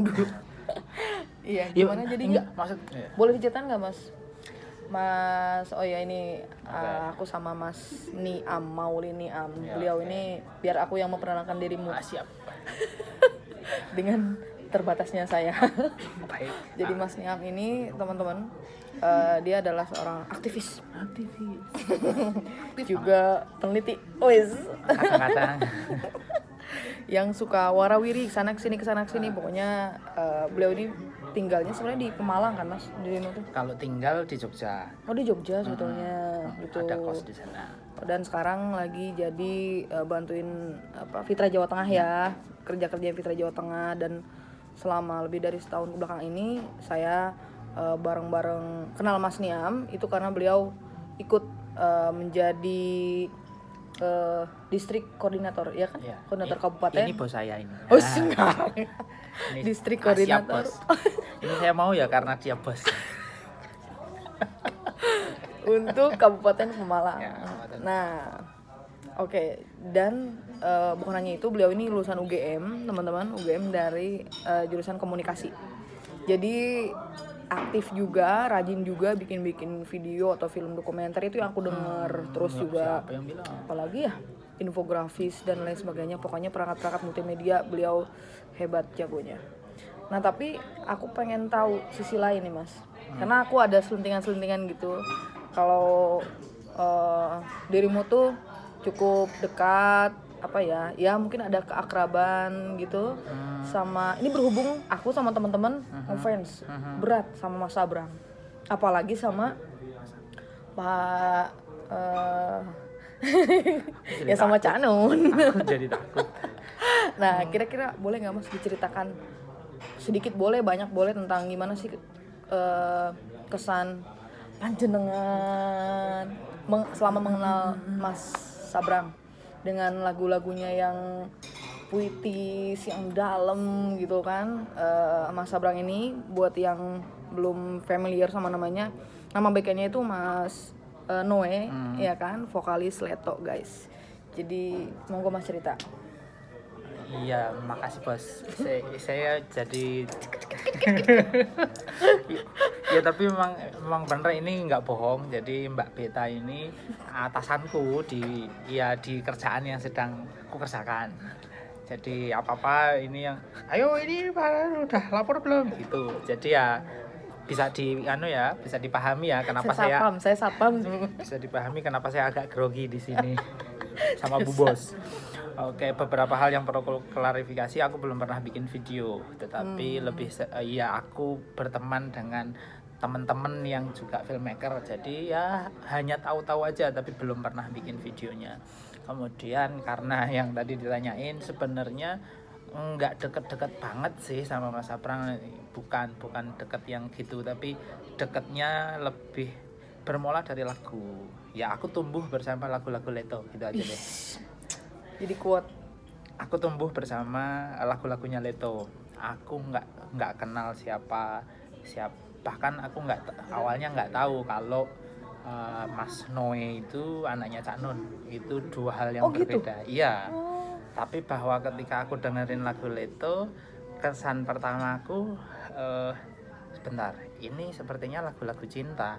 dulu iya gimana jadinya enggak maksud iya. boleh diceritain nggak mas Mas, oh ya ini uh, aku sama Mas Niam Mauli Niam. Ya, Beliau oke. ini biar aku yang memperkenalkan dirimu Ah, siap dengan terbatasnya saya. baik Jadi Mas Niam ini teman-teman uh, dia adalah seorang aktivis aktivis juga peneliti. Wis. kadang-kadang yang suka warawiri ke sana ke sini ke sana ke sini. Pokoknya uh, beliau ini tinggalnya sebenarnya di Pemalang kan mas? Dirimu tuh? Kalau tinggal di Jogja. Oh di Jogja sebetulnya gitu. Ada kos di sana. Dan sekarang lagi jadi uh, bantuin apa Fitra Jawa Tengah ya. Kerja kerja Fitra Jawa Tengah. Dan selama lebih dari setahun ke belakang ini saya uh, bareng-bareng kenal Mas Niam. Itu karena beliau ikut uh, menjadi uh, distrik koordinator ya kan Iya. koordinator Ini- kabupaten ini bos saya ini oh Ah, enggak ini distrik siap, koordinator bos. ini saya mau ya karena dia bos untuk Kabupaten Pemalang. Ya, Kabupaten. Nah, oke dan eh, bukan hanya itu beliau ini lulusan UGM teman-teman UGM dari eh, jurusan komunikasi. Jadi aktif juga, rajin juga bikin-bikin video atau film dokumenter itu yang aku denger. Terus juga apalagi ya infografis dan lain sebagainya. Pokoknya perangkat-perangkat multimedia beliau hebat jagonya. Nah tapi aku pengen tahu sisi lain nih mas. Karena aku ada selentingan-selentingan gitu. Kalau eh, dirimu tuh cukup dekat apa ya ya mungkin ada keakraban gitu sama ini berhubung aku sama teman-teman ngefans berat sama Mas Abrang apalagi sama Pak eh, ya sama Cak Nun. aku jadi takut. Nah, kira-kira boleh nggak Mas diceritakan sedikit boleh, banyak boleh tentang gimana sih eh, kesan panjenengan meng- selama mengenal Mas Sabrang dengan lagu-lagunya yang puitis, yang dalam gitu kan. Eh, Mas Sabrang ini buat yang belum familiar sama namanya, nama backup-nya itu Mas eh, Noe, ya kan, vokalis Leto guys. Jadi monggo Mas cerita. Iya, makasih bos. Saya, saya jadi ya tapi memang memang bener ini nggak bohong. Jadi Mbak Beta ini atasanku di ya di kerjaan yang sedang ku kerjakan. Jadi apa apa ini yang ayo ini udah lapor belum gitu. Jadi ya bisa di anu ya bisa dipahami ya kenapa saya saya sapam, saya sapam. bisa dipahami kenapa saya agak grogi di sini sama Bu Bos. Oke, beberapa hal yang perlu klarifikasi. Aku belum pernah bikin video, tetapi lebih se- eh, ya aku berteman dengan teman-teman yang juga filmmaker. Jadi ya hanya tahu-tahu aja tapi belum pernah bikin videonya. Kemudian karena yang tadi ditanyain sebenarnya nggak deket-deket banget sih sama Mas Aprang bukan bukan deket yang gitu tapi deketnya lebih bermula dari lagu. Ya aku tumbuh bersama lagu-lagu Leto gitu aja deh Jadi kuat. aku tumbuh bersama lagu-lagunya Leto. Aku nggak nggak kenal siapa siapa bahkan aku nggak awalnya nggak tahu kalau uh, Mas Noe itu anaknya Cak Nun. Itu dua hal yang Oh, gitu? berbeda. Iya. Oh, tapi bahwa ketika aku dengerin lagu Leto kesan pertama aku eh, sebentar ini sepertinya lagu-lagu cinta.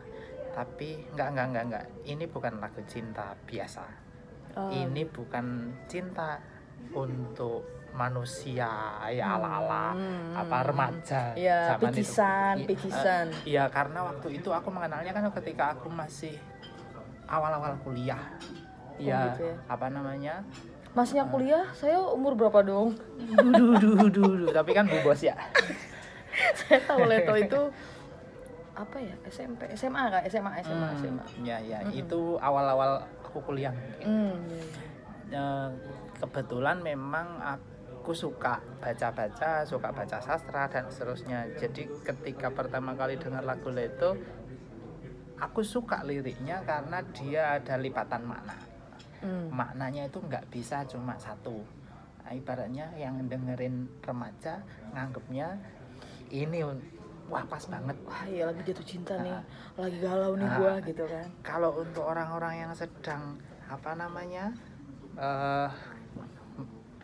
Tapi enggak enggak enggak enggak ini bukan lagu cinta biasa oh, ini bukan cinta untuk manusia ya ala-ala Hmm. apa remaja Iya, zaman itu. picisan, I- picisan. eh, Iya, karena waktu itu aku mengenalnya kan ketika aku masih awal-awal kuliah. Iya, gitu ya. apa namanya? Masnya kuliah, saya umur berapa dong? Duh, duh, duh. Tapi kan bu bos ya. saya tahu Leto itu apa ya SMP SMA kak SMA SMA Hmm, SMA ya, ya, itu awal-awal aku kuliah. hmm. Eh, kebetulan memang aku suka baca-baca, suka baca sastra dan seterusnya. Jadi ketika pertama kali dengar lagu Leto, aku suka liriknya karena dia ada lipatan makna. Hmm. Maknanya itu nggak bisa cuma satu. Nah, ibaratnya yang dengerin remaja nganggepnya ini wah pas banget. wah iya lagi jatuh cinta nih Ah. lagi galau nih Ah. gua gitu kan kalau untuk orang-orang yang sedang apa namanya eh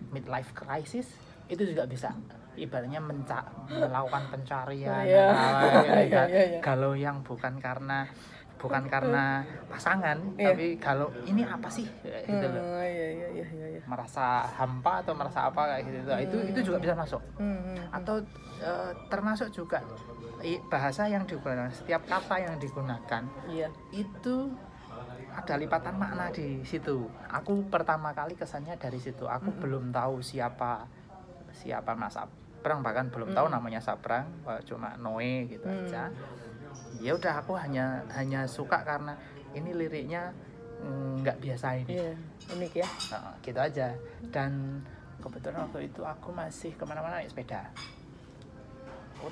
midlife crisis itu juga bisa ibaratnya menca melakukan pencarian Iya, ga- iya, iya. galau yang bukan karena bukan karena pasangan Iya. tapi kalau ini apa sih Kayak gitu loh Hmm, iya iya iya iya iya. merasa hampa atau merasa apa kayak gitu itu itu juga bisa masuk Hmm, hmm, hmm. atau eh, termasuk juga bahasa yang digunakan setiap kata yang digunakan Iya. itu ada lipatan makna di situ. Aku pertama kali kesannya dari situ. Aku belum tahu siapa siapa Mas Sabrang bahkan belum tahu namanya Sabrang, eh, cuma Noe gitu Mm. aja. Ya udah aku hanya hanya suka karena ini liriknya mm, nggak biasa ini. Iya, unik ya. Nah, gitu aja. Dan kebetulan waktu itu aku masih ke mana-mana naik sepeda.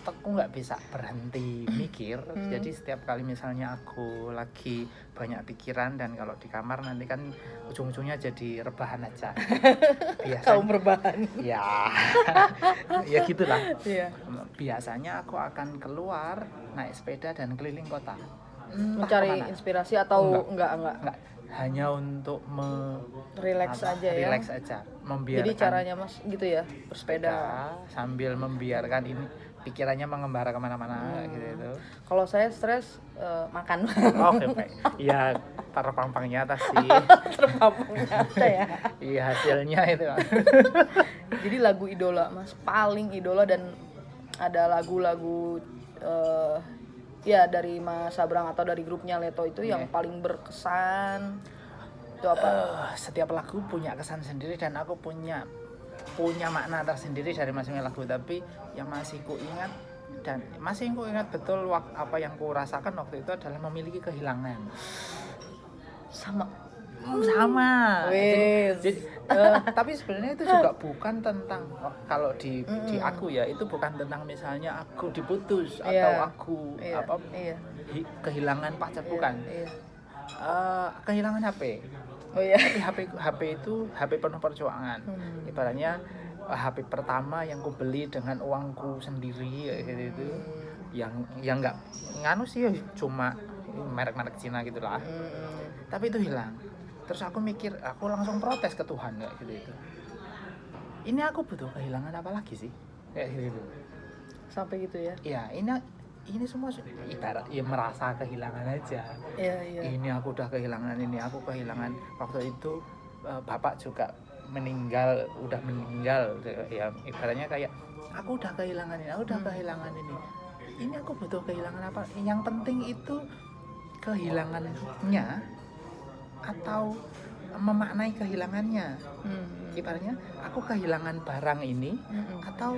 Otakku nggak bisa berhenti mikir. Hmm. Jadi setiap kali misalnya aku lagi banyak pikiran dan kalau di kamar nanti kan ujung-ujungnya jadi rebahan aja. Biasanya, Kaum berbahan. ya, ya gitulah. Iya. Biasanya aku akan keluar naik sepeda dan keliling kota. Entah Mencari ke mana. inspirasi atau Enggak. enggak enggak. Enggak, hanya untuk me Relax apa, aja ya. relax aja membiarkan Jadi caranya Mas gitu ya, bersepeda. sepeda sambil membiarkan ini pikirannya mengembara ke mana-mana Hmm. gitu itu Kalau saya stres eh, makan. oke Pak. ya terpampangnya atas sih Terpapung nyata ya. iya hasilnya itu Jadi lagu idola Mas paling idola dan ada lagu-lagu eh, ya dari Mas Sabrang atau dari grupnya Leto itu yang Oke. paling berkesan. Itu apa? Eh, setiap lagu punya kesan sendiri dan aku punya punya makna tersendiri dari masing-masing lagu tapi yang masih ku ingat dan masih ku ingat betul wak- apa yang ku rasakan waktu itu adalah memiliki kehilangan Sama. Sama Wis. jadi eh, tapi sebenarnya itu juga bukan tentang oh, kalau di di Mm-mm. aku ya itu bukan tentang misalnya aku diputus Iya. atau aku Iya. apa hi- kehilangan pacar iya, bukan Iya. Eh, kehilangan HP Oh iya. tapi HP HP itu HP penuh perjuangan Hmm. ibaratnya eh, HP pertama yang ku beli dengan uangku sendiri kayak gitu itu yang yang nggak nganu sih ya cuma merek-merek Cina gitulah Hmm. tapi itu hilang terus aku mikir aku langsung protes ke Tuhan kayak gitu itu ini aku butuh kehilangan apa lagi sih kayak gitu Sampai gitu ya. ya ini ini semua ibarat ya merasa kehilangan aja Iya, iya. ini aku udah kehilangan ini aku kehilangan waktu itu eh, bapak juga meninggal udah meninggal ya ibaratnya kayak aku udah kehilangan ini aku udah Hmm. kehilangan ini ini aku butuh kehilangan apa yang penting itu kehilangannya atau memaknai kehilangannya Hmm. ibaratnya aku kehilangan barang ini Hmm. atau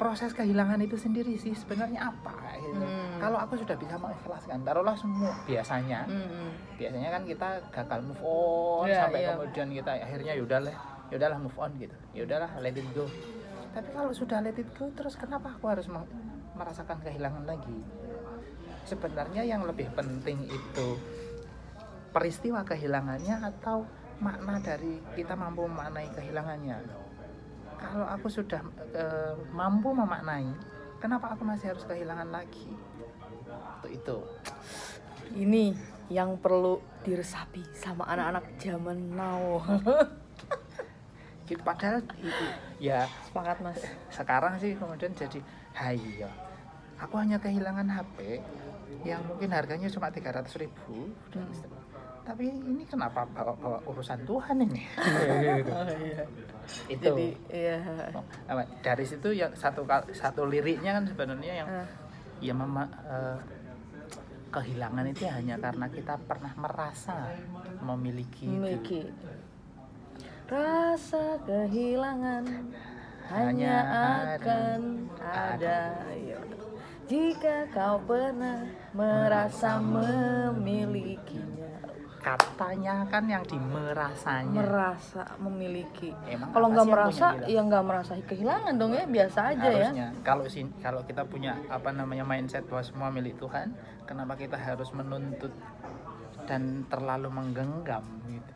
proses kehilangan itu sendiri sih sebenarnya apa gitu. Hmm. kalau aku sudah bisa mengikhlaskan taruhlah semua biasanya Hmm. biasanya kan kita gagal move on Iya, sampai iya. kemudian kita akhirnya yaudahlah yaudahlah move on gitu yaudahlah let it go tapi kalau sudah let it go terus kenapa aku harus merasakan kehilangan lagi sebenarnya yang lebih penting itu peristiwa kehilangannya atau makna dari kita mampu memaknai kehilangannya kalau aku sudah eh, mampu memaknai kenapa aku masih harus kehilangan lagi itu itu Ini yang perlu diresapi sama anak-anak zaman now. Gitu, padahal itu ya Sepakat mas. sekarang sih kemudian jadi hayo aku hanya kehilangan HP yang mungkin harganya cuma 300.000 ribu Hmm. Tapi ini kenapa bawa, bawa urusan Tuhan ini Oh iya. itu Jadi iya. Oh, dari situ yang satu satu liriknya kan sebenarnya yang Ah, ya mema, eh, kehilangan itu ya hanya karena kita pernah merasa memiliki, itu. memiliki rasa kehilangan hanya akan ada ya. jika kau pernah merasa memilikinya katanya kan yang di merasanya. Merasa memiliki. Emang kalau nggak sih merasa ya nggak merasa kehilangan dong ya biasa aja ya. Harusnya. Kalau sin kalau kita punya apa namanya mindset bahwa semua milik Tuhan kenapa kita harus menuntut dan terlalu menggenggam gitu?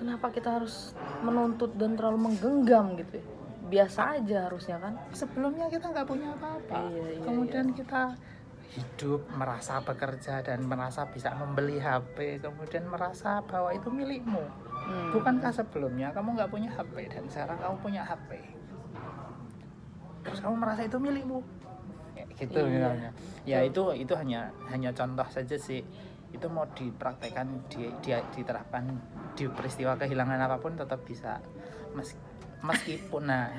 Kenapa kita harus menuntut dan terlalu menggenggam gitu ya? Biasa aja harusnya kan. Sebelumnya kita nggak punya apa-apa. Iya, iya, kemudian kita hidup merasa bekerja dan merasa bisa membeli HP kemudian merasa bahwa itu milikmu. Hmm. bukankah sebelumnya kamu nggak punya HP dan sekarang kamu punya HP terus kamu merasa itu milikmu. Ya, gitu Iya. misalnya. Ya itu itu hanya hanya contoh saja sih. Itu mau dipraktekkan di, dia diterapkan di peristiwa kehilangan apa pun tetap bisa. Mes- meskipun nah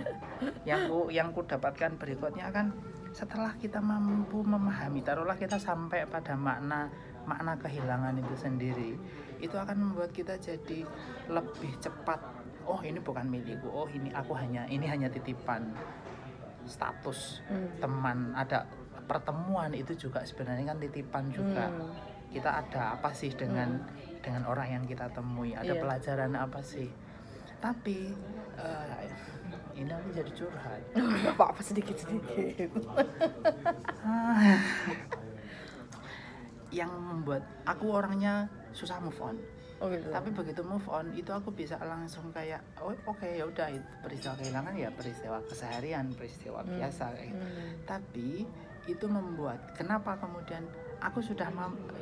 yang ku yang ku dapatkan berikutnya kan setelah kita mampu memahami taruhlah kita sampai pada makna makna kehilangan itu sendiri itu akan membuat kita jadi lebih cepat. Oh ini bukan milikku. Oh ini aku hanya ini hanya titipan status Hmm. teman. Ada pertemuan itu juga sebenarnya kan titipan juga. Hmm. kita ada apa sih dengan dengan orang yang kita temui? Ada Iya. pelajaran apa sih? Tapi eh, ini aku jadi curhat apa apa sedikit sedikit yang membuat aku orangnya susah move on oh gitu tapi begitu move on itu aku bisa langsung kayak oh oke ya udah itu peristiwa kehilangan ya peristiwa keseharian peristiwa Hmm. biasa kayak gitu. Hmm. tapi itu membuat kenapa kemudian aku sudah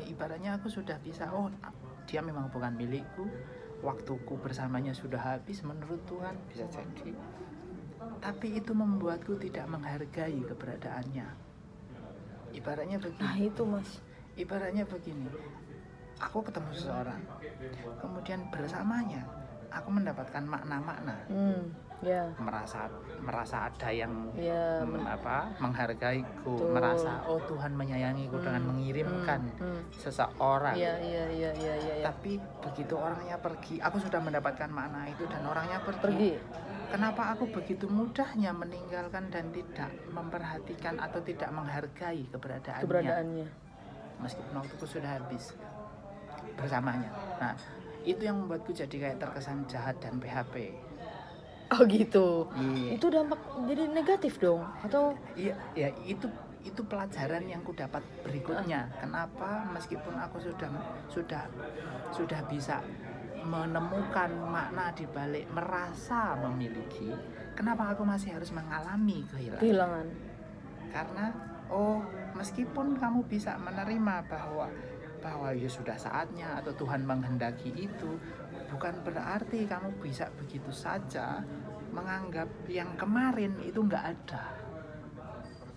ibaratnya aku sudah bisa oh dia memang bukan milikku waktuku bersamanya sudah habis menurut Tuhan bisa jadi tapi itu membuatku tidak menghargai keberadaannya ibaratnya nah begini itu mas ibaratnya begini aku ketemu seseorang kemudian bersamanya aku mendapatkan makna-makna hmm ya merasa merasa ada yang ya mm, apa menghargaiku Betul. merasa oh Tuhan menyayangiku dengan Hmm, mengirimkan hmm, hmm. seseorang Iya iya iya iya iya. Ya. tapi begitu orangnya pergi aku sudah mendapatkan makna itu dan orangnya pergi, Pergi. Kenapa aku begitu mudahnya meninggalkan dan tidak memperhatikan atau tidak menghargai keberadaannya? Keberadaannya. meskipun waktuku sudah habis bersamanya. Nah itu yang membuatku jadi kayak terkesan jahat dan PHP Oh gitu. iya. Itu dampak jadi negatif dong? Atau iya ya itu itu pelajaran yang ku dapat berikutnya. Kenapa meskipun aku sudah sudah sudah bisa menemukan makna di balik merasa memiliki kenapa aku masih harus mengalami kehilangan kehilangan? karena oh meskipun kamu bisa menerima bahwa bahwa ya sudah saatnya atau Tuhan menghendaki itu bukan berarti kamu bisa begitu saja menganggap yang kemarin itu nggak ada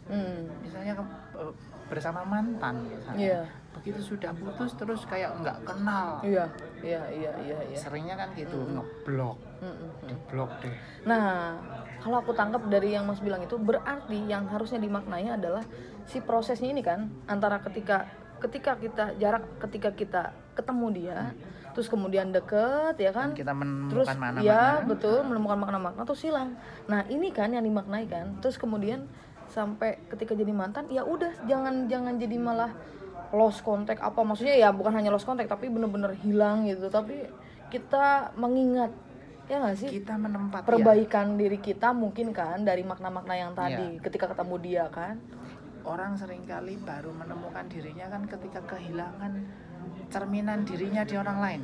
Hmm. misalnya ke- eh, bersama mantan misalnya Iya. begitu sudah putus terus kayak nggak kenal Iya iya iya iya. iya. seringnya kan gitu Mm. ngeblok Hmm, hmm, hmm. diblok deh Nah, kalau aku tangkap dari yang Mas bilang itu berarti yang harusnya dimaknai adalah si prosesnya ini kan antara ketika ketika kita jarak ketika kita ketemu dia, terus kemudian deket ya kan, dan kita terus menemukan mana-mana ya betul menemukan makna-makna terus hilang. Nah ini kan yang dimaknai kan, terus kemudian sampai ketika jadi mantan ya udah jangan jangan jadi malah lost contact apa maksudnya ya bukan hanya lost contact tapi bener-bener hilang gitu tapi kita mengingat ya nggak sih kita menempat ya. perbaikan diri kita mungkin kan dari makna-makna yang tadi Iya. ketika ketemu dia kan orang sering kali baru menemukan dirinya kan ketika kehilangan cerminan dirinya di orang lain.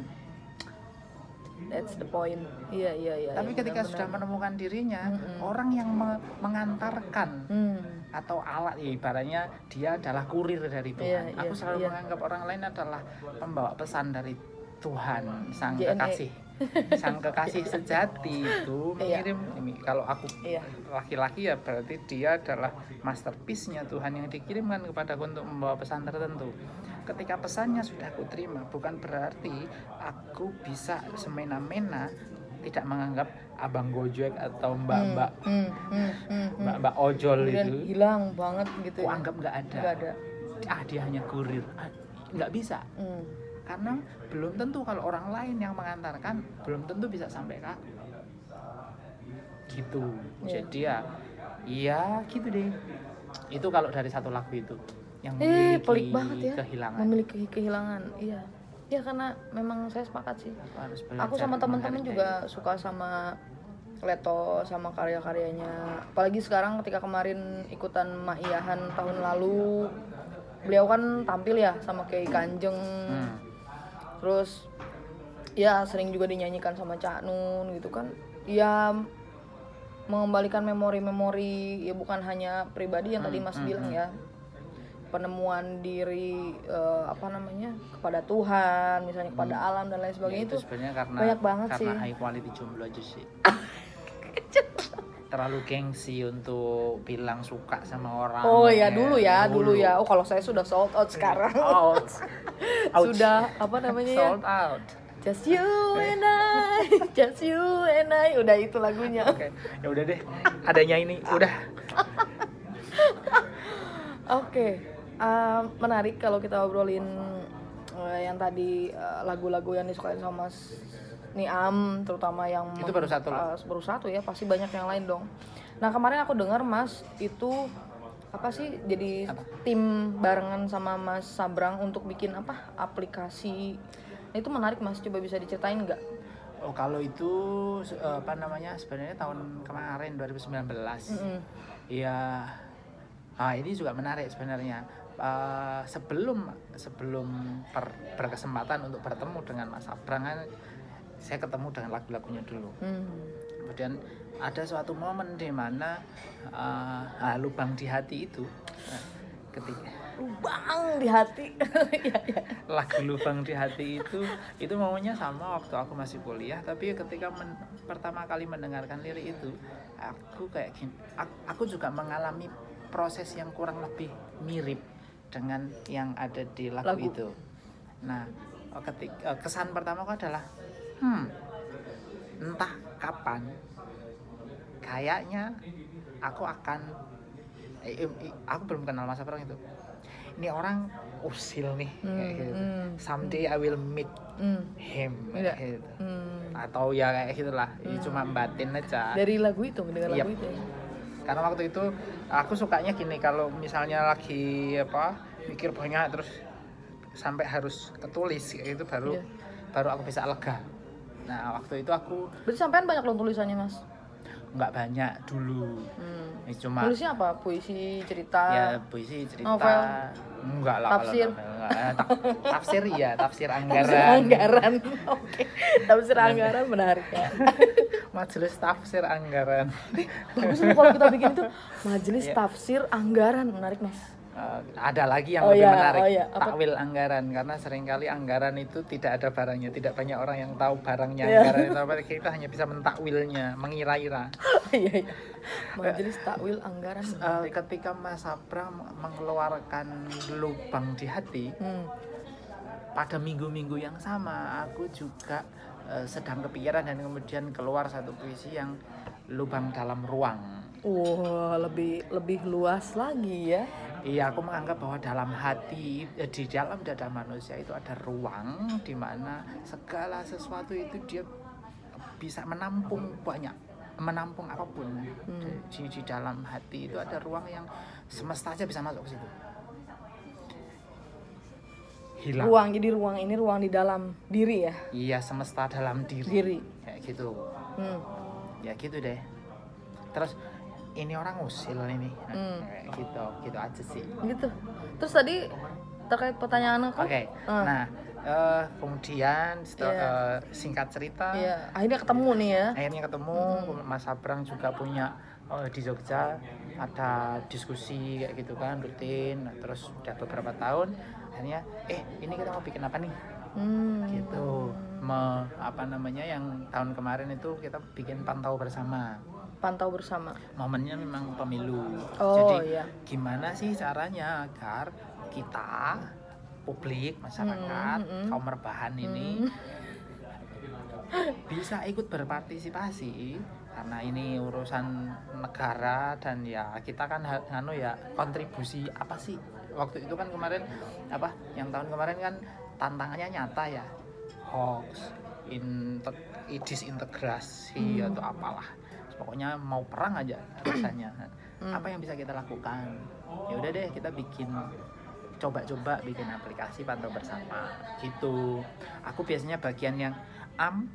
That's the point iya iya iya Tapi iya, ketika benar-benar. sudah menemukan dirinya, Mm-mm. orang yang me- mengantarkan hmm. atau alat ya ibaratnya dia adalah kurir dari Tuhan. Iya, Aku iya, selalu iya. menganggap orang lain adalah pembawa pesan dari Tuhan, sang JNE. kekasih. Sang kekasih sejati itu Iya. mengirim ini kalau aku iya laki-laki ya berarti dia adalah masterpiece-nya Tuhan yang dikirimkan kepadaku untuk membawa pesan tertentu. Ketika pesannya sudah aku terima, bukan berarti aku bisa semena-mena tidak menganggap abang Gojek atau mbak-mbak hmm, hmm, hmm, hmm. mbak-mbak ojol kemudian itu. hilang banget gitu Aku ya anggap nggak ada. nggak ada Ah dia hanya kurir. Ah, nggak bisa hmm. Karena belum tentu kalau orang lain yang mengantarkan belum tentu bisa sampai ke aku. gitu. Iya. jadi ya iya gitu deh. Itu kalau dari satu lagu itu yang eh memiliki pelik banget ya. kehilangan. Memiliki kehilangan iya. Ya karena memang saya sepakat sih. Aku harus aku sama teman-teman juga suka sama Leto sama karya-karyanya. Apalagi sekarang ketika kemarin ikutan Maiyahan tahun lalu beliau kan tampil ya sama kayak Kanjeng. Hmm. Terus ya sering juga dinyanyikan sama Cak Nun gitu kan. Ya mengembalikan memori-memori ya bukan hanya pribadi yang tadi Hmm, Mas hmm, bilang hmm. ya. Penemuan diri eh, apa namanya kepada Tuhan misalnya kepada alam dan lain Ya, sebagainya itu itu sebenarnya karena banyak banget karena sih. high quality jomblo aja sih terlalu gengsi untuk bilang suka sama orang. Oh ya dulu ya, dulu ya. Oh kalau saya sudah sold out sekarang. Out. Ouch. sudah apa namanya ya? Sold out. Just you and I, just you and I. Udah itu lagunya. Oke, ya udah deh. Adanya ini udah. Oke, um, menarik kalau kita obrolin uh, yang tadi uh, lagu-lagu yang disukai sama Mas Niam, terutama yang Itu baru satu uh, baru satu ya, pasti banyak yang lain dong. Nah kemarin aku dengar Mas itu apa sih jadi tim barengan sama Mas Sabrang untuk bikin apa aplikasi. Nah, itu menarik Mas, coba bisa diceritain nggak? Oh, kalau itu apa namanya? Sebenarnya tahun kemarin 2019. Mm-mm. Iya. Ah, ini juga menarik sebenarnya. Eh, sebelum sebelum per- berkesempatan untuk bertemu dengan Mas Abrang kan saya ketemu dengan lagu-lagunya dulu. Hmm. Kemudian ada suatu momen di mana eh, ah, lubang di hati itu eh, ketika Lubang di hati. Iya, iya. lagu lubang di hati itu itu maunya sama waktu aku masih kuliah tapi ketika men- pertama kali mendengarkan lirik itu aku kayak gini aku, aku juga mengalami proses yang kurang lebih mirip dengan yang ada di lagu, Lagu. itu nah ketika kesan pertamaku adalah hmm entah kapan kayaknya aku akan eh, eh, aku belum kenal masa perang itu ini orang usil nih kayak Hmm, gitu. hmm, someday I will meet Hmm. him kayak gitu. Hmm. atau ya kayak gitulah ini cuma batin aja Dari lagu itu, dengan lagu itu. ya? karena waktu itu aku sukanya gini kalau misalnya lagi apa mikir banyak terus sampai harus ketulis kayak gitu baru Iya. baru aku bisa lega nah waktu itu aku Berarti sampean banyak dong tulisannya, Mas? nggak banyak dulu Hmm. ini cuma Nulisnya apa? Puisi, cerita. ya puisi cerita Novel? enggak lah Tafsir? kalau novel enggak. Ta- tafsir iya tafsir Tafsir anggaran anggaran. Oke. Tafsir anggaran menarik ya. majelis tafsir anggaran Bagus nih kalau kita bikin itu majelis Iya. tafsir anggaran menarik, Mas. Eh, ada lagi yang Oh lebih iya, menarik oh. Apa? takwil anggaran karena sering kali anggaran itu tidak ada barangnya tidak banyak orang yang tahu barangnya Iya. anggaran itu apa kita hanya bisa mentakwilnya mengira-ira Iya, iya. Majelis takwil anggaran. Eh, ketika Mas Abram mengeluarkan lubang di hati Hmm. pada minggu-minggu yang sama aku juga eh, sedang kepikiran dan kemudian keluar satu puisi yang lubang dalam ruang Wah, lebih lebih luas lagi ya. Iya, aku menganggap bahwa dalam hati, eh, di dalam dada manusia itu ada ruang di mana segala sesuatu itu dia bisa menampung banyak, menampung apa pun. Hmm. Di, di dalam hati itu ada ruang yang semesta aja bisa masuk ke situ. Hilang. Ruang jadi ruang ini ruang di dalam diri ya. Iya, semesta dalam diri. Diri. Kayak gitu. Hmm. Ya gitu deh. Terus ini orang usil ini. Hmm. Gitu, gitu aja sih. Gitu. Terus tadi terkait pertanyaan aku. Oke, Ah. nah eh, kemudian setelah Iya. eh, singkat cerita, Iya, akhirnya ketemu nih ya. akhirnya ketemu Mas Abrang juga punya eh, di Jogja ada diskusi kayak gitu kan rutin, Nah, terus udah beberapa tahun, akhirnya eh ini kita mau bikin apa nih? Hmm. Gitu, Me- apa namanya yang tahun kemarin itu kita bikin pantau bersama. Pantau bersama. Momennya memang pemilu, Oh jadi iya. gimana sih caranya agar kita publik masyarakat Mm, mm, mm. kaum rebahan ini bisa ikut berpartisipasi karena ini urusan negara dan ya kita kan ha- anu ya kontribusi apa sih waktu itu kan kemarin apa yang tahun kemarin kan tantangannya nyata ya hoax inte- disintegrasi Hmm. atau apalah pokoknya mau perang aja rasanya Hmm. apa yang bisa kita lakukan ya udah deh kita bikin coba-coba bikin aplikasi pantau bersama gitu aku biasanya bagian yang am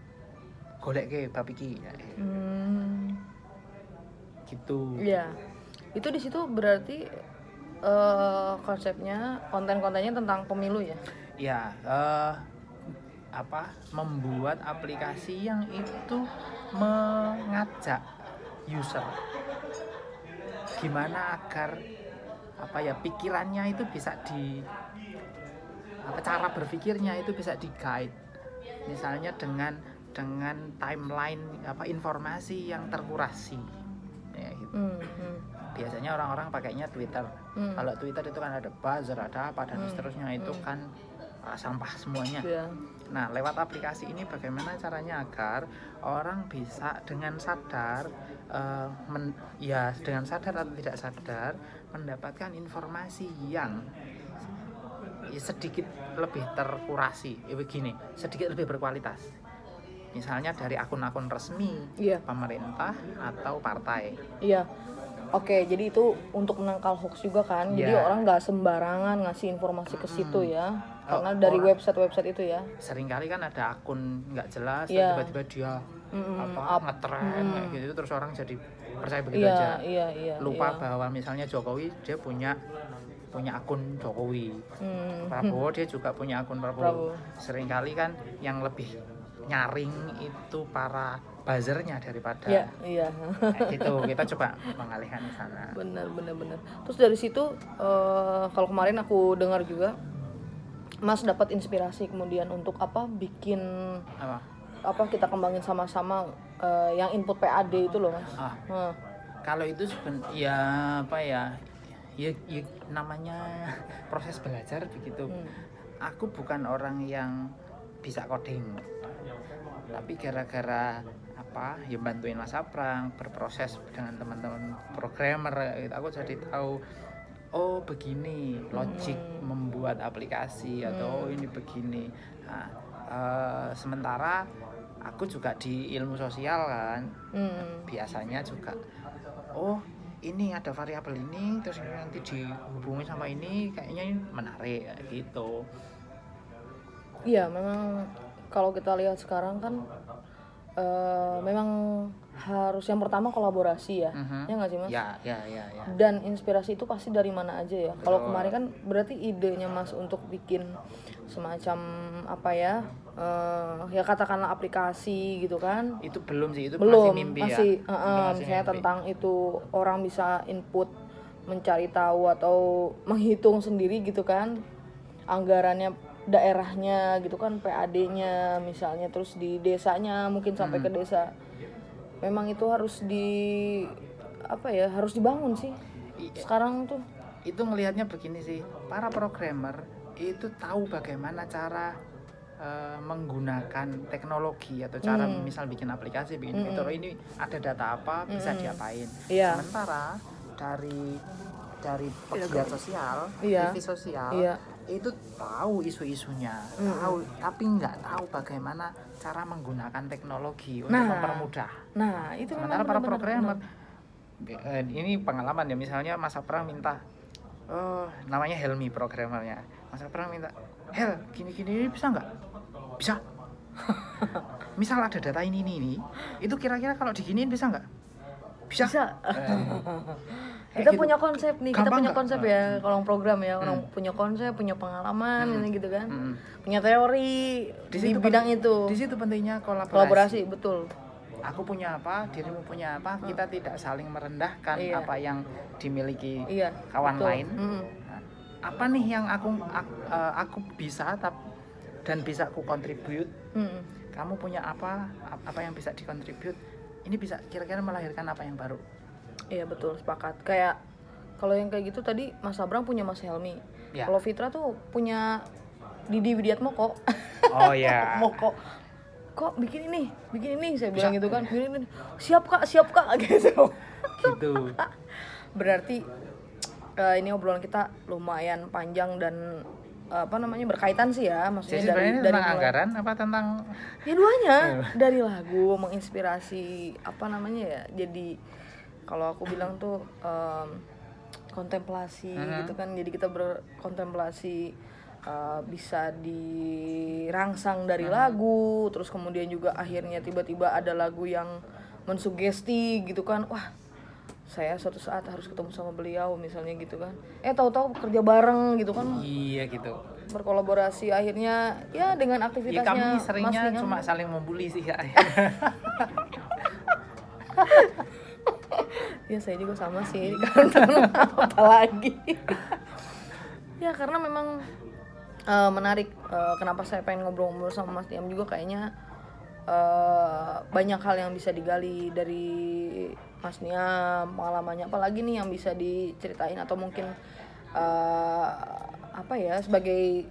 golek ke babiki Hmm. gitu Iya. Itu di situ berarti eh, konsepnya konten-kontennya tentang pemilu ya. ya eh, apa membuat aplikasi yang itu mengajak user gimana agar apa ya pikirannya itu bisa di apa cara berpikirnya itu bisa di guide misalnya dengan dengan timeline apa informasi yang terkurasi Hmm, hmm. biasanya orang-orang pakainya Twitter Hmm. kalau Twitter itu kan ada buzzer ada apa dan Hmm. seterusnya itu Hmm. kan uh, sampah semuanya Iya. Nah, lewat aplikasi ini bagaimana caranya agar orang bisa dengan sadar eh, men- ya dengan sadar atau tidak sadar mendapatkan informasi yang ya, sedikit lebih terkurasi. Ya begini, sedikit lebih berkualitas. Misalnya dari akun-akun resmi Iya. pemerintah atau partai. Iya. Oke, jadi itu untuk menangkal hoax juga kan. Jadi Iya. orang nggak sembarangan ngasih informasi ke situ ya. Oh, Karena dari orang- website-website itu ya. Seringkali kan ada akun nggak jelas Iya. dan tiba-tiba dia Mm-mm, apa up. ngetren kayak gitu terus orang jadi percaya begitu Iya, aja. iya, iya. lupa iya. bahwa misalnya Jokowi dia punya punya akun Jokowi Hmm. Prabowo dia juga punya akun Prabowo. Prabowo sering kali kan yang lebih nyaring itu para buzzernya daripada Iya, iya. kayak gitu kita coba mengalihkan ke sana bener bener bener terus dari situ eh, kalau kemarin aku dengar juga Mas dapat inspirasi kemudian untuk apa? Bikin apa? apa? Kita kembangin sama-sama eh, yang input PAD itu loh mas. Ah. Nah, kalau itu seben ya apa ya? Ya, ya namanya proses belajar begitu. Hmm. aku bukan orang yang bisa coding. Tapi gara-gara apa? Ya bantuin Mas Aprang berproses dengan teman-teman programmer gitu, aku jadi tahu oh begini logik membuat aplikasi atau oh ini begini. Nah, eh, sementara aku juga di ilmu sosial kan. Hmm. biasanya juga oh ini ada variabel ini terus ini nanti dihubungi sama ini kayaknya ini menarik gitu. Iya, memang kalau kita lihat sekarang kan eh, memang harus yang pertama kolaborasi ya, Mhm. ya nggak sih mas? ya ya ya ya Dan inspirasi itu pasti dari mana aja ya. Kalau kemarin kan berarti idenya mas untuk bikin semacam apa ya, eh, ya katakanlah aplikasi gitu kan? itu belum sih itu Belum, masih mimpi masih, ya eh, Itu eh, masih misalnya mimpi. tentang itu orang bisa input mencari tahu atau menghitung sendiri gitu kan anggarannya daerahnya gitu kan PAD-nya misalnya terus di desanya mungkin sampai Hmm. ke desa memang itu harus di apa ya harus dibangun sih I- sekarang tuh itu ngelihatnya begini sih para programmer itu tahu bagaimana cara eh, menggunakan teknologi atau cara Hmm. misal bikin aplikasi bikin Hmm. fitur ini ada data apa bisa Hmm. diapain Iya. sementara dari dari pegiat sosial Iya. TV sosial Iya. Itu tahu isu-isunya Mm-mm. tahu tapi nggak tahu bagaimana cara menggunakan teknologi untuk Nah, mempermudah. Nah itu sementara para programmer eh, ini pengalaman ya misalnya Mas Aprang minta oh namanya Helmi programmernya. Mas Aprang minta Hel gini gini ini bisa nggak? Bisa. Misal ada data ini ini ini itu kira-kira kalau diginiin bisa nggak? Bisa, bisa. Eh, kita gitu. punya konsep nih kita Gampang punya nggak? konsep Hmm. ya kalau program ya orang Hmm. punya konsep punya pengalaman Hmm. ini gitu kan Mm-mm. punya teori di, situ bidang pen- itu di situ pentingnya kolaborasi, kolaborasi betul aku punya apa dirimu punya apa kita tidak saling merendahkan Iya. apa yang dimiliki iya kawan betul. lain Mm. Nah, apa nih yang aku aku, eh, aku bisa dan bisa aku kontribut Mm. kamu punya apa ap- apa yang bisa dikontribut ini bisa kira-kira melahirkan apa yang baru iya betul sepakat. Kayak kalau yang kayak gitu tadi Mas Abrang punya Mas Helmi. Ya. kalau Fitra tuh punya Didi Widiatmoko oh ya Moko kok bikin ini? Bikin ini? Saya Bisa. bilang gitu kan. Bikin ini. Siap kak siap kak. Gitu. Gitu. Berarti eh, ini obrolan kita lumayan panjang dan eh, apa namanya berkaitan sih ya maksudnya jadi dari dari tentang mulai- anggaran apa tentang ya duanya. Dari lagu menginspirasi apa namanya ya jadi kalau aku bilang tuh em, kontemplasi Mhm. gitu kan. Jadi kita berkontemplasi eh, bisa dirangsang dari lagu terus kemudian juga akhirnya tiba-tiba ada lagu yang mensugesti gitu kan. Wah saya suatu saat harus ketemu sama beliau misalnya gitu kan. Eh tahu-tahu kerja bareng gitu kan. Iya gitu. Berkolaborasi akhirnya ya dengan ya aktivitasnya kami Mas seringnya cuma saling membuli sih ya ya saya juga sama sih. Karena apalagi ya karena memang eh, menarik Eh, kenapa saya pengen ngobrol-ngobrol sama Mas Diam juga. Kayaknya eh, banyak hal yang bisa digali dari Mas Nia pengalamannya. Apalagi nih yang bisa diceritain atau mungkin eh, apa ya sebagai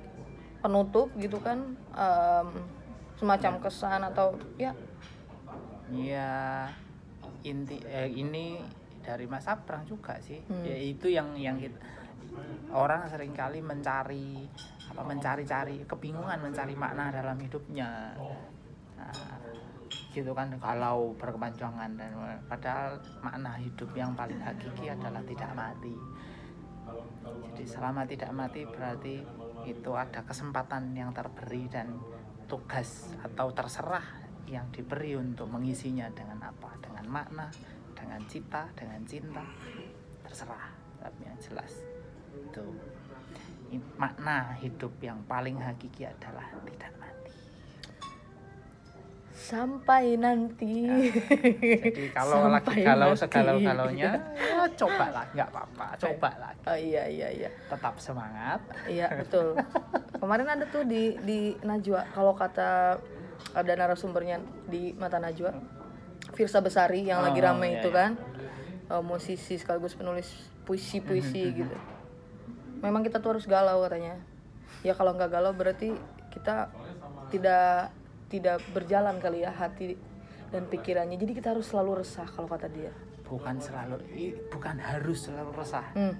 penutup gitu kan em, semacam kesan atau ya. Ya inti eh, ini dari Mas Abrang juga sih. Hmm. ya itu yang yang kita orang sering kali mencari apa mencari-cari kebingungan mencari makna dalam hidupnya. Nah, gitu kan kalau berkepanjangan dan padahal makna hidup yang paling hakiki adalah tidak mati. Jadi selama tidak mati berarti itu ada kesempatan yang terberi dan tugas atau terserah yang diberi untuk mengisinya dengan apa dengan makna dengan cita dengan cinta. Terserah tapi yang jelas itu makna hidup yang paling hakiki adalah tidak mati. Sampai nanti. Jadi kalau lagi Sampai galau mati. segalau galaunya ya coba lah nggak apa-apa coba lagi. Oh iya iya iya. Tetap semangat. Iya betul. Kemarin ada tuh di di Najwa kalau kata ada narasumbernya di mata Najwa, Firsa Besari yang lagi Oh, rame iya, itu iya. kan, eh, musisi sekaligus penulis puisi-puisi gitu. Memang kita tuh harus galau katanya. Ya kalau nggak galau berarti kita tidak tidak berjalan kali ya hati dan pikirannya. Jadi kita harus selalu resah kalau kata dia. bukan selalu bukan harus selalu resah Hmm.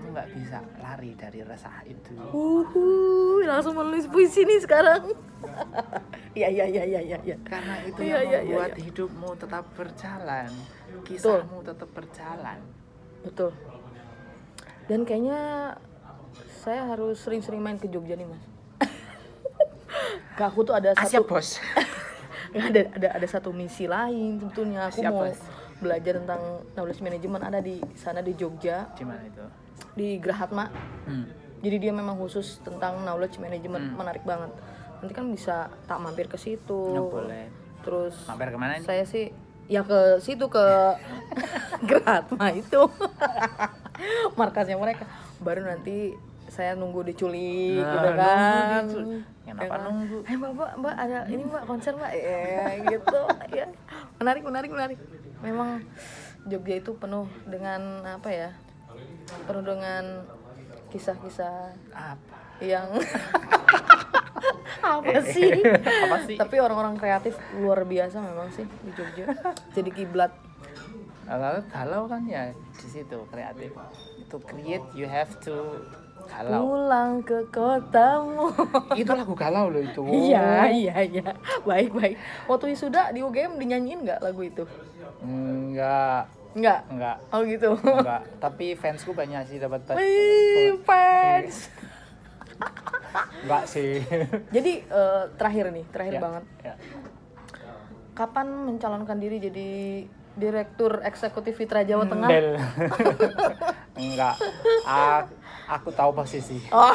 Kamu nggak bisa lari dari resah itu Uhuh, langsung menulis puisi nih sekarang. Iya iya iya iya iya. karena itu Iya, yang iya, iya, membuat iya. hidupmu tetap berjalan kisahmu tetap berjalan Betul. Dan kayaknya saya harus sering-sering main ke Jogja nih mas. Kak aku tuh ada Ah, satu bos ada ada ada satu misi lain sebetulnya aku Siap, mau Bos. belajar tentang knowledge management ada di sana di Jogja di mana itu di Grahatma. hmm. Jadi dia memang khusus tentang knowledge management Hmm. menarik banget. Nanti kan bisa tak mampir ke situ. Ya, boleh Terus mampir ke mana nih saya sih ya ke situ ke Gratma itu markasnya mereka baru nanti saya nunggu diculik Nah, gitu nunggu kan diculik. Kenapa Ya kan? nunggu? eh mbak mbak mbak ada ini mbak konser mbak eh gitu ya menarik menarik menarik memang Jogja itu penuh dengan apa ya penuh dengan kisah-kisah apa yang apa sih? Apa sih? Tapi orang-orang kreatif luar biasa memang sih di Jogja. Jadi kiblat. kalau galau kan ya di situ kreatif to create you have to galau Pulang ke kotamu. itu lagu galau loh itu Iya, iya, iya. Baik, baik. Waktu wisuda di UGM dinyanyiin nggak lagu itu? enggak Nggak. enggak Oh gitu. enggak tapi fansku banyak sih dapat Wih, fans. enggak sih Jadi eh, terakhir nih, terakhir Ya, banget. ya. Kapan mencalonkan diri jadi direktur eksekutif Fitra Jawa Tengah? Del. enggak A- aku tahu posisi Oh,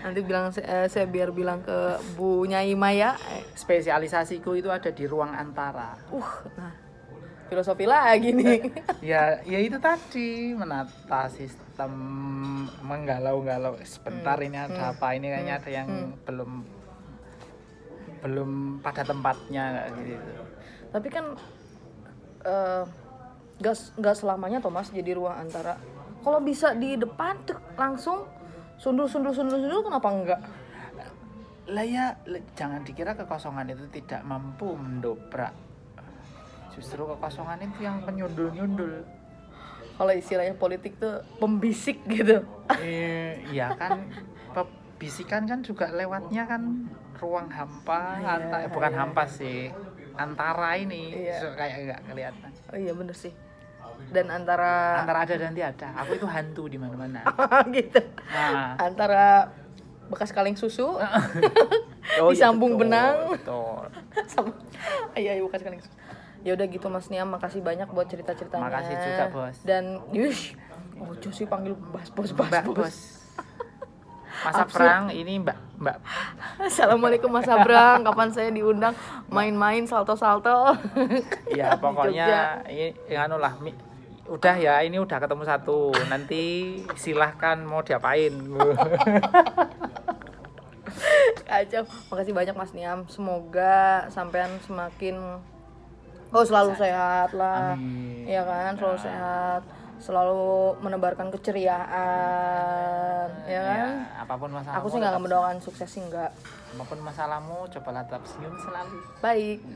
nanti bilang eh, saya biar bilang ke Bu Nyai Maya. Spesialisasiku itu ada di ruang antara Uh, nah filosofi lagi nih. ya ya itu tadi menata sistem menggalau-galau sebentar ini ada apa ini kayaknya ada yang belum belum pada tempatnya gitu Tapi kan eh gak, gak selamanya Thomas jadi ruang antara. Kalau bisa di depan tuh langsung sundul sundul sundul sundul kenapa enggak? lah ya jangan dikira kekosongan itu tidak mampu mendobrak justru kekosongan itu yang penyundul-nyundul Kalau istilahnya politik tuh pembisik gitu. Eh, Iya kan bisikan kan juga lewatnya kan ruang hampa Iya, anta- eh, bukan iya. hampa sih antara ini Iya. So, kayak nggak kelihatan Oh iya bener sih. Dan antara, antara ada dan tiada aku itu hantu di mana-mana gitu. nah Antara bekas kaleng susu oh iya, disambung betul, benang. betul. sama iya iya bukan sekali ya udah gitu mas Nia makasih banyak buat cerita ceritanya Makasih juga, Bos. dan yush oh sih panggil bas bos bas mbak bos, bos. Mas Absurd. Aprang ini mbak mbak. Assalamualaikum mas Abrang. Kapan saya diundang? Main-main salto salto ya pokoknya ini anu lah udah ya ini udah ketemu satu. Nanti silahkan mau diapain. Kacau. Makasih banyak mas Niam. Semoga sampean semakin oh selalu sehat lah. Amin. Iya kan selalu sehat. Selalu menebarkan keceriaan ya kan? Ya, apa pun masalahmu aku sih nggak mendoakan sukses sih nggak. Apa pun masalahmu cobalah tetap senyum selalu. Baik.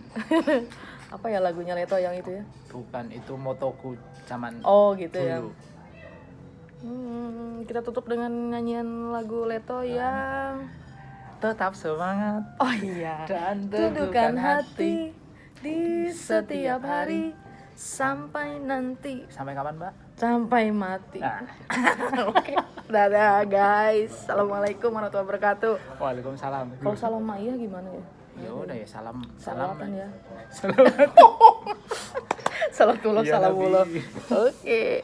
Apa ya lagunya Leto yang itu ya? Bukan itu motoku zaman oh gitu ya. dulu. Hmm, kita tutup dengan nyanyian lagu Leto yang tetap semangat. Oh iya. Dan Teduhkan hati di setiap hari. Sampai nanti. Sampai kapan mbak? Sampai mati. Nah. Oke. Dadah guys. Assalamualaikum warahmatullahi wabarakatuh. Waalaikumsalam. Kalau salam Maya gimana ya? ya udah ya salam. Salam Salawatan ya. Salam. Salatullah Ya salamullah Nabi. Oke